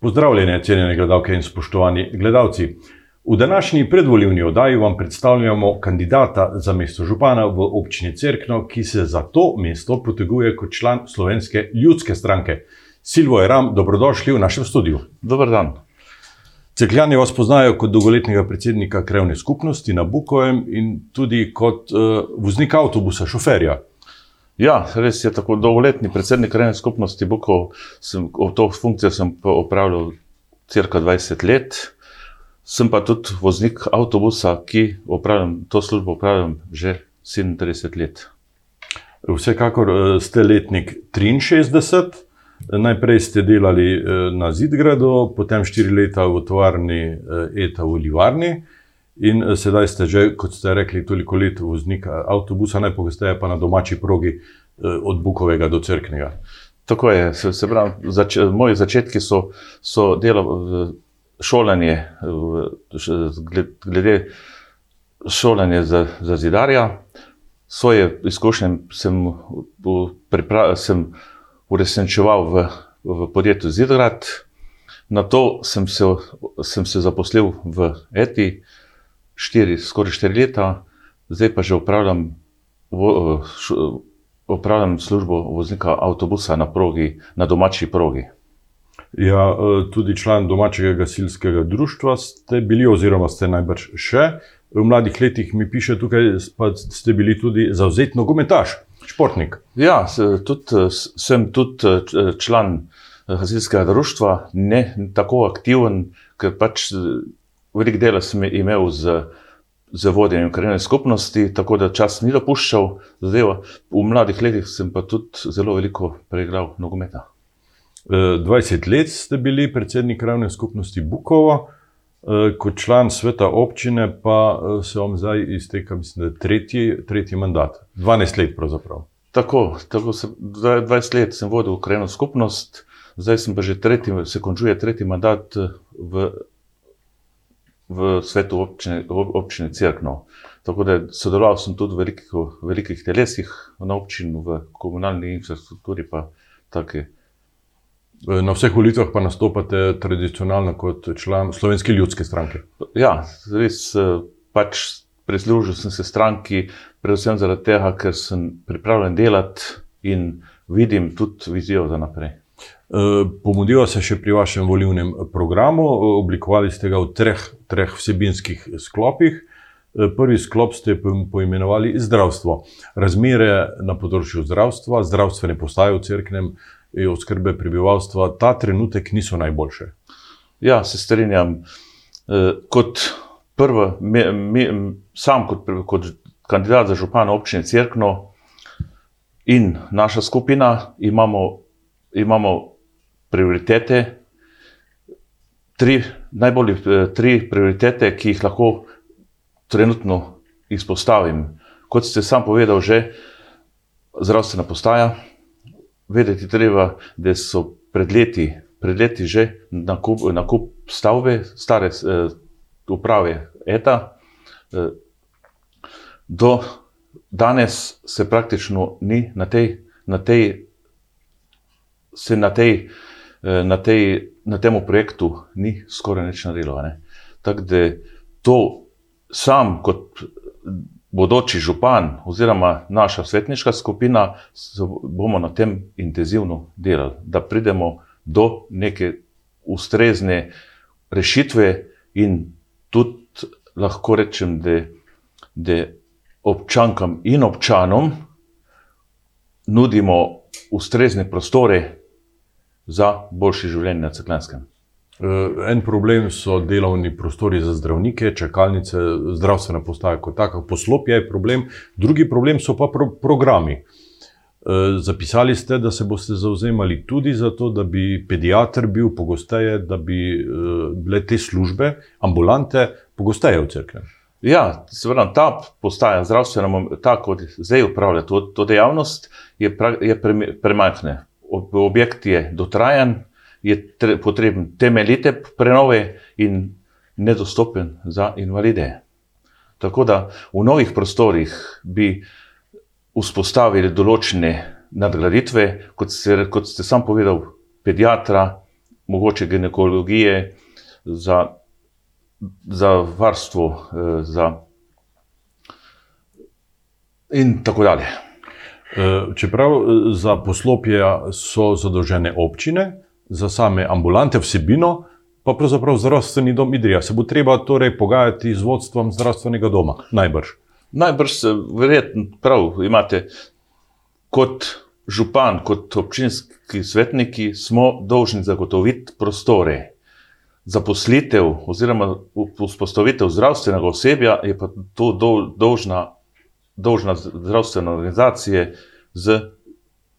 Pozdravljene, cenjene gledalke in spoštovani gledalci. V današnji predvoljivni oddaji vam predstavljamo kandidata za mesto župana v občini Cerkno, ki se za to mesto poteguje kot član slovenske ljudske stranke. Silvo Eram, dobrodošli v našem studiu. Dober dan. Cerkljani vas poznajo kot dolgoletnega predsednika krevne skupnosti na Bukovem in tudi kot uh, voznika avtobusa, šoferja. Ja, res je tako dolgoletni predsednik krajne skupnosti Bukov. Sem, to funkcijo sem opravljal crka 20 let. Sem pa tudi voznik avtobusa, ki opravljam, to službo upravljam že 37 let. Vsekakor eh, ste letnik 63. Najprej ste delali eh, na Zidgradu, potem štiri leta v tovarni eh, ETA v Livarni. In eh, sedaj ste že, kot ste rekli, toliko let voznik avtobusa, najpogosteje pa na domači progi eh, od Bukovega do Crknega. Tako je, se, se pravi, zač, moji začetki so, so delo šolanje, glede šolanja za, za zidarja. Svoje izkušnje sem, sem uresničeval v, v podjetju Zidgrad, na to sem se, sem se zaposlil v ETI štiri, skoraj štiri leta, zdaj pa že upravljam, vo, š, upravljam službo voznika avtobusa na, progi, na domači progi. Ja, e, tudi član domačega gasilskega društva ste bili, oziroma ste najbrž še. V mladih letih mi piše tukaj, da ste bili tudi zauzetni nogometaš, športnik. Ja, tudi, sem tudi član gasilskega društva, ne tako aktiven, ker pač veliko dela sem imel z, z vodenjem krajne skupnosti, tako da čas ni dopuščal. Zdaj, v mladih letih sem pa tudi zelo veliko preigral nogometa. 20 e, let ste bili predsednik krajne skupnosti Bukovo, e, kot član sveta občine, pa e, se vam zdaj izteka, mislim, da tretji, tretji mandat. 12 let pravzaprav. Tako, tako sem, 20 let sem vodil krajno skupnost, zdaj sem pa že tretji, se končuje tretji mandat v v svetu občine, občine Cirkno. Tako da sodeloval sem tudi v velikih, velikih telesih na občini, v komunalni infrastrukturi. Na vseh volitvah pa nastopate tradicionalno kot član Slovenske ljudske stranke. Ja, res pač prislužil sem se stranki, predvsem zaradi tega, ker sem pripravljen delati in vidim tudi vizijo za naprej. Eh, Pomudiva se še pri vašem volivnem programu, oblikovali ste ga v treh, treh vsebinskih sklopih. Eh, prvi sklop ste poimenovali zdravstvo. Razmere na področju zdravstva, zdravstvene postaje v crknem in oskrbe prebivalstva, ta trenutek niso najboljše. Ja, se strinjam. Eh, kot prvo, me, me, sam kot, kot kandidat za župana občine Cerkno in naša skupina imamo, imamo prioritete, tri, najbolj eh, tri prioritete, ki jih lahko trenutno izpostavim. Kot ste sam povedal, že zdravstvena postaja. Vedeti treba, da so pred leti, pred leti že nakup, nakup stavbe, stare eh, uprave ETA. Eh, do danes se praktično ni na tej, na tej, se na tej Eh, na, tej, na tem projektu ni skoraj nič naredilo. Ne? Tako da to sam, kot bodoči župan, oziroma naša svetniška skupina, bomo na tem intenzivno delali, da pridemo do neke ustrezne rešitve, in tudi lahko rečem, da, da občankam in občanom nudimo ustrezne prostore, za boljše življenje na Ceklenskem. Eh, en problem so delovni prostori za zdravnike, čakalnice, zdravstvena postaja kot taka, poslopje je problem, drugi problem so pa pro programi. Eh, zapisali ste, da se boste zauzemali tudi za to, da bi pediatr bil pogosteje, da bi eh, bile te službe, ambulante, pogosteje v crkvi. Ja, seveda ta postaja zdravstvena, tako kot zdaj upravlja to, to dejavnost, je, pra, je premajhna objekt je dotrajan, je potreben temeljite prenove in nedostopen za invalide. Tako da v novih prostorih bi vzpostavili določene nadgraditve, kot ste, kot ste sam povedal, pediatra, mogoče ginekologije, za, za varstvo, eh, za in tako dalje. Eh, Čeprav eh, za poslopje so zadolžene občine, za same ambulante vsebino, pa pravzaprav zdravstveni dom Idrija. Se bo treba torej pogajati z vodstvom zdravstvenega doma, najbrž. Najbrž verjetno prav imate kot župan, kot občinski svetniki, smo dolžni zagotoviti prostore. Zaposlitev oziroma vzpostavitev zdravstvenega osebja je pa to dol- dolžna, dolžna zdravstvena organizacija z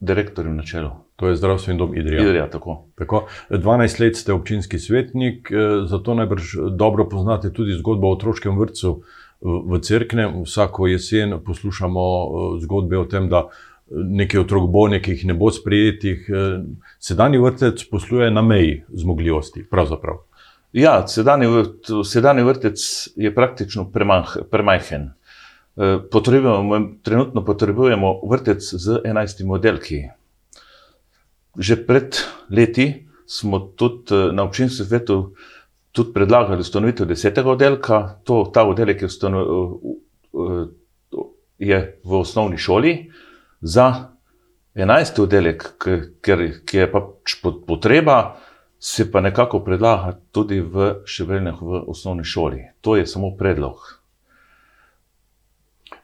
direktorjem na čelu. To je zdravstveni dom Idrija. Idrija, tako. Tako, 12 let ste občinski svetnik, eh, zato najbrž dobro poznate tudi zgodbo o otroškem vrtu v Cerknem. Vsako jesen poslušamo eh, zgodbe o tem, da nekaj otrok bo, nekaj jih ne bo sprejetih. Sedanji vrtec posluje na meji zmogljivosti, pravzaprav. Ja, sedanji vrtec je praktično premah, premajhen. Eh, Potrebujemo, trenutno potrebujemo vrtec z 11 oddelki. Že pred leti smo tudi eh, na občinskem svetu tudi predlagali ustanovitev desetega oddelka. To, ta oddelek je, ustano, eh, je v osnovni šoli, za enajsti oddelek, k- ker, ki je pač pot- potreba, se pa nekako predlaga tudi v Šebreljah v osnovni šoli. To je samo predlog.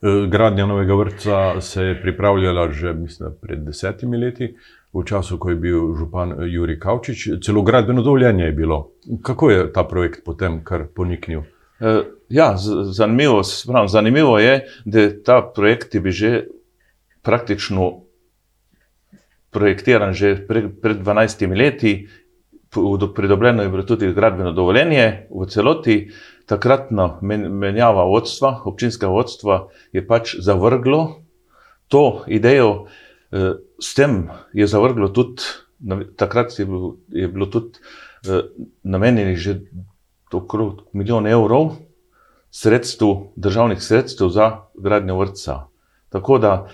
Eh, Gradnja novega vrtca se je pripravljala že mislim, pred desetimi leti, v času, ko je bil župan eh, Juri Kavčič. Celo gradbeno dovoljenje je bilo. Kako je ta projekt potem kar poniknil? Eh, Ja, zanimivo, se pravim, zanimivo je, da ta projekt je bil že praktično projektiran že pre, pred 12 leti. Pridobljeno je bilo tudi gradbeno dovoljenje v celoti. Takratna men, menjava vodstva, občinskega vodstva je pač zavrglo to idejo, eh, s tem je zavrglo tudi, takrat je bilo, je bilo tudi eh, namenjenih že okrog milijon evrov sredstev, državnih sredstev za gradnjo vrtca. Tako da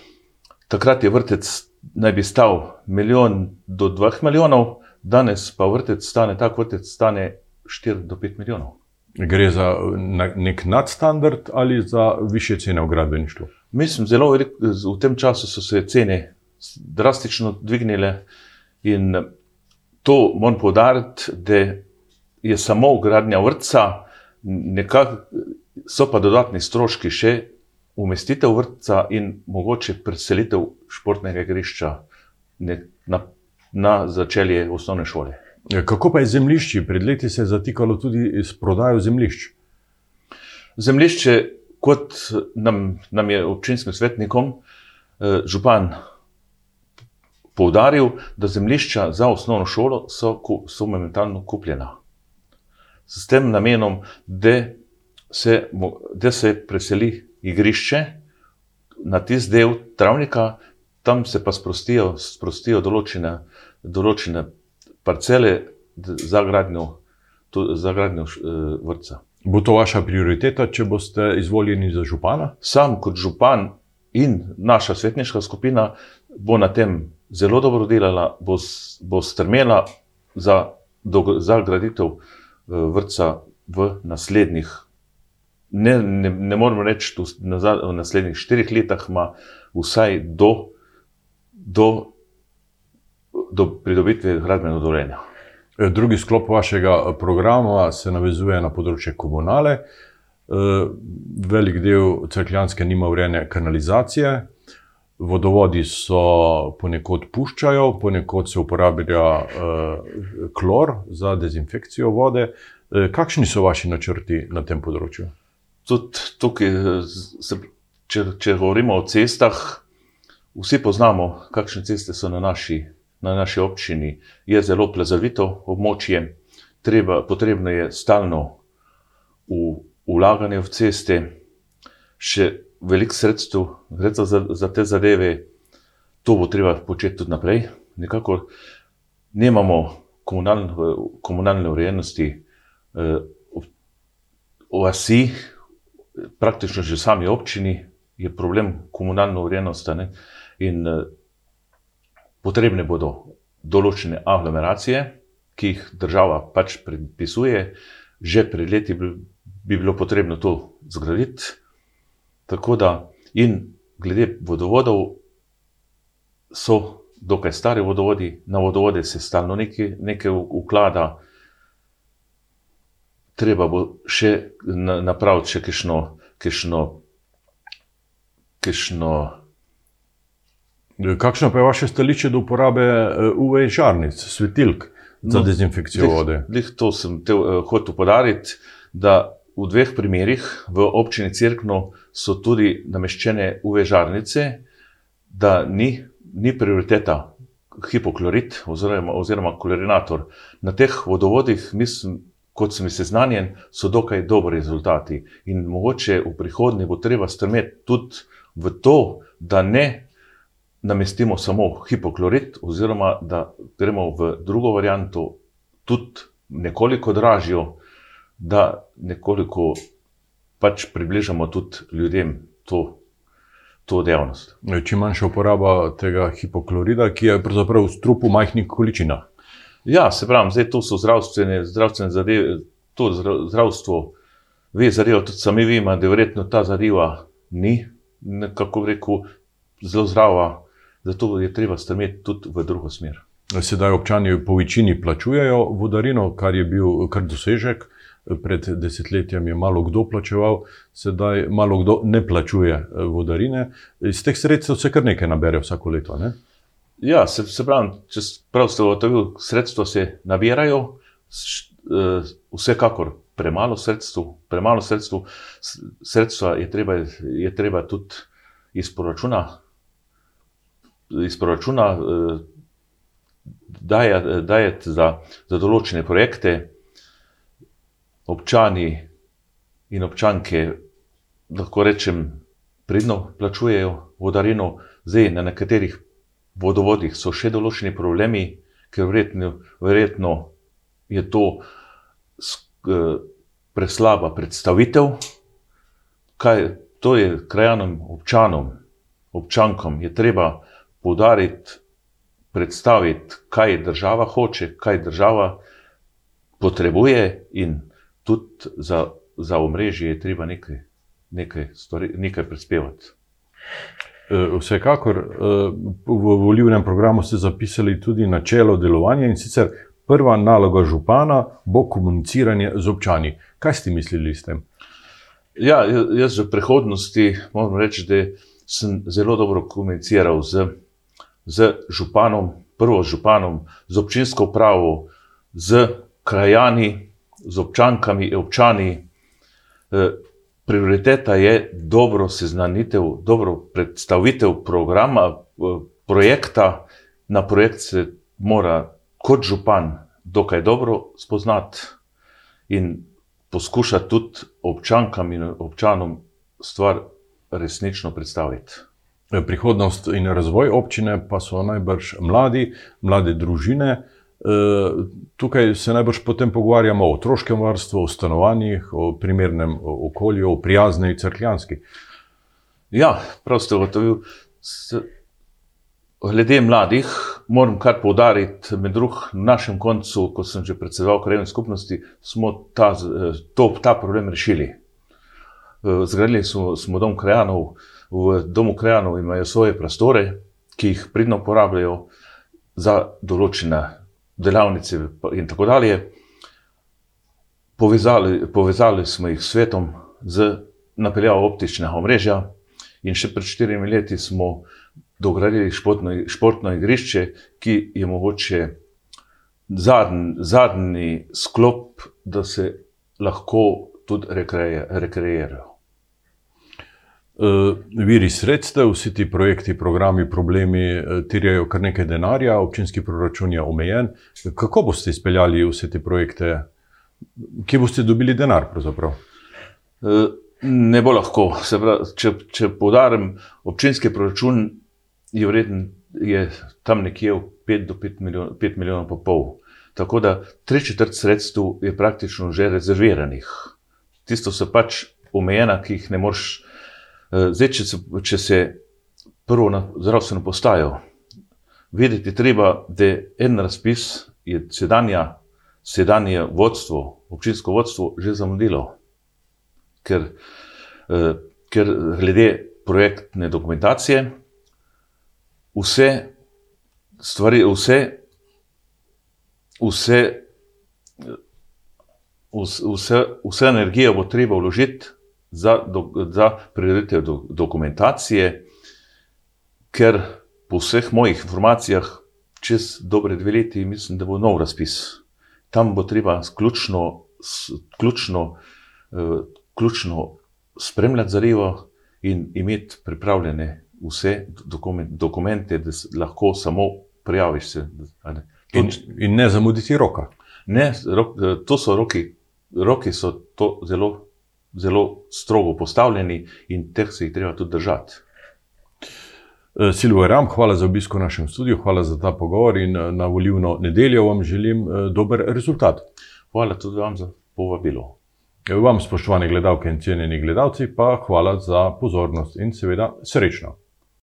takrat je vrtec naj bi stal milijon do 2 milijonov, danes pa vrtec stane, tak vrtec stane 4 do 5 milijonov. Gre za nek nadstandard ali za više cene v gradbeništvu? Mislim, zelo velik, v tem času so se cene drastično dvignile in to moram povdariti, da je samo gradnja vrtca, nekako so pa dodatni stroški še umestitev vrtca in mogoče preselitev športnega igrišča na, na začelje osnovne šole. Eh, Kako pa je z zemljišči? Pred leti se je zatikalo tudi s prodajo zemljišč. Zemljišče, kot nam, nam je občinskim svetnikom eh, župan poudaril, da zemljišča za osnovno šolo so, so momentalno kupljena. S tem namenom, da se, da se preseli igrišče na tisti del travnika, tam se pa sprostijo, sprostijo določene, določene parcele za gradnjo, tu- za gradnjo eh, vrtca. Bo to vaša prioriteta, če boste izvoljeni za župana? sam kot župan in naša svetniška skupina bo na tem zelo dobro delala, bo, bo strmela za, do, za graditev eh, vrtca v naslednjih, ne, ne, ne moremo reči, naza- v naslednjih štirih letih, ima vsaj do, do, do pridobitve gradbenega dovoljenja. Eh, Drugi sklop vašega eh, programa se navezuje na področje komunale. Eh, Velik del crkljanske nima urejene kanalizacije, vodovodi so ponekod puščajo, ponekod se uporablja klor za dezinfekcijo vode. Kakšni so vaši načrti na tem področju? Tudi tukaj, se, če, če govorimo o cestah, vsi poznamo, kakšne ceste so na naši, na naši občini. Je zelo plazovito območje, treba, potrebno je stalno v, vlaganje v ceste, še veliko sredstev gre za, za te zadeve, to bo treba početi tudi naprej. Nekako nemamo komunalne, komunalne urejenosti eh, v vasi, praktično že sami občini, je problem komunalne urejenosti. In eh, potrebne bodo določene aglomeracije, ki jih država pač predpisuje, že pred leti bi, bi bilo potrebno to zgraditi. Tako da, in glede vodovodov, so dokaj stari vodovodi, na vodovode se stalno nekaj, nekaj uklada. Treba bo še na, napraviti še kišno, kišno, kišno. Kakšno pa je vaše stališče do uporabe eh, UV žarnic, svetilk za No, dezinfekcijo Lih- vode? lih To sem te, uh, hotel podariti, da v dveh primerih v občini Cirkno so tudi nameščene UV žarnice, da ni, ni prioriteta hipoklorit oziroma, oziroma klorinator. Na teh vodovodih, mislim, kot sem seznanjen, so dokaj dobri rezultati. In mogoče v prihodnje bo treba strmeti tudi v to, da ne namestimo samo hipoklorit, oziroma da gremo v drugo varianto, tudi nekoliko dražjo, da nekoliko pač približamo tudi ljudem to, to dejavnost. Čim manjša uporaba tega hipoklorida, ki je pravzaprav v strupu v majhnih količinah. Ja, se pravi, zdaj to so zdravstvene, zdravstvene zadeve, to zdra- zdravstvo, ve zadeva, tudi sami vemo, da verjetno ta zadeva ni, nekako bi rekel, zelo zdrava, zato je treba strmeti tudi v drugo smer. Sedaj občani po večini plačujejo vodarino, kar je bil kar dosežek. Pred desetletjem je malo kdo plačeval, sedaj malo kdo ne plačuje eh, vodarine. Iz teh sredstev se kar nekaj nabere vsako leto. Ne? Ja, se, se pravi, če prav ste ugotovili, sredstva se nabirajo, eh, vsekakor premalo sredstev, premalo sredstev, sredstva je treba, je treba tudi iz proračuna, iz proračuna eh, daje- dajati za, za določene projekte. Občani in občanke, lahko rečem, pridno plačujejo vodarino, zdaj na nekaterih vodovodih so še določeni problemi, ker verjetno, verjetno je to eh, preslaba predstavitev. Kaj, to je krajanom, občanom, občankom je treba poudariti, predstaviti, kaj država hoče, kaj država potrebuje, in tudi za, za omrežje je treba nekaj, nekaj, stori, nekaj prispevati. Eh, Vsekakor eh, v volivnem programu ste zapisali tudi načelo delovanja in sicer prva naloga župana bo komuniciranje z občani. Kaj ste mislili s tem? Ja, ja- jaz v prihodnosti moram reči, da sem zelo dobro komuniciral z, z županom, prvo županom, z občinsko upravo, z krajani, z občankami, občani. Eh, Prioriteta je dobro seznanitev, dobro predstavitev programa, eh, projekta. Na projekt se mora kot župan dokaj dobro spoznati in poskušati tudi občankam in občanom stvar resnično predstaviti. Eh, Prihodnost in razvoj občine pa so najbrž mladi, mlade družine. Eh, Tukaj se najbrž potem pogovarjamo o otroškem varstvu, o stanovanjih, o primernem okolju, o prijazni crkljanski. Ja, prav ste ugotovili. Glede mladih, moram kar poudariti, med drugim na našem koncu, ko sem že predsedoval krajovni skupnosti, smo ta, eh, to, ta problem rešili. Zgradili smo, smo dom krajanov, v domu krajanov imajo svoje prostore, ki jih pridno uporabljajo za določene delavnice in tako dalje. Povezali, povezali smo jih s svetom z napeljavo optičnega omrežja, in še pred štirimi leti smo dogradili športno, športno igrišče, ki je mogoče zadnji, zadnji sklop, da se lahko tudi rekreirajo. Eh, Viri sredstev, vsi ti projekti, programi, problemi eh, terjajo kar nekaj denarja, občinski proračun je omejen. Kako boste izpeljali vse te projekte? Kje boste dobili denar? Pravzaprav? Eh, Ne bo lahko. Pravi, če, če podarim, občinski proračun je vreden, je tam nekje v 5 do 5 milijonov, 5 milijonov pa pol. Tako da tri četrt sredstev je praktično že rezerviranih. Tisto so pač omejena, ki jih ne moreš. Eh, Zdaj, če se, če se prvo na zdravstveno postajo, vedeti treba, da en razpis je sedanja sedanje vodstvo, občinsko vodstvo, že zamudilo. Ker, eh, ker glede projektne dokumentacije, vse stvari, vse, vse, vse, vse energijo bo treba vložiti za, za prireditev do, dokumentacije, ker po vseh mojih informacijah, čez dobre dve leti, mislim, da bo nov razpis. Tam bo treba ključno, ključno, uh, ključno spremljati zadevo in imeti pripravljene vse dokumente, dokumente da lahko samo prijaviš se. In, in ne zamuditi roka. Ne, rok, to so roki, roki so to zelo, zelo strogo postavljeni in teh se jih treba tudi držati. Eh, Silvo Ram, hvala za obisko v našem studiu, hvala za ta pogovor in eh, na volivno nedeljo vam želim eh, dober rezultat. Hvala tudi vam za povabilo. Vam, spoštovane gledalke in cenjeni gledalci, pa hvala za pozornost in seveda srečno.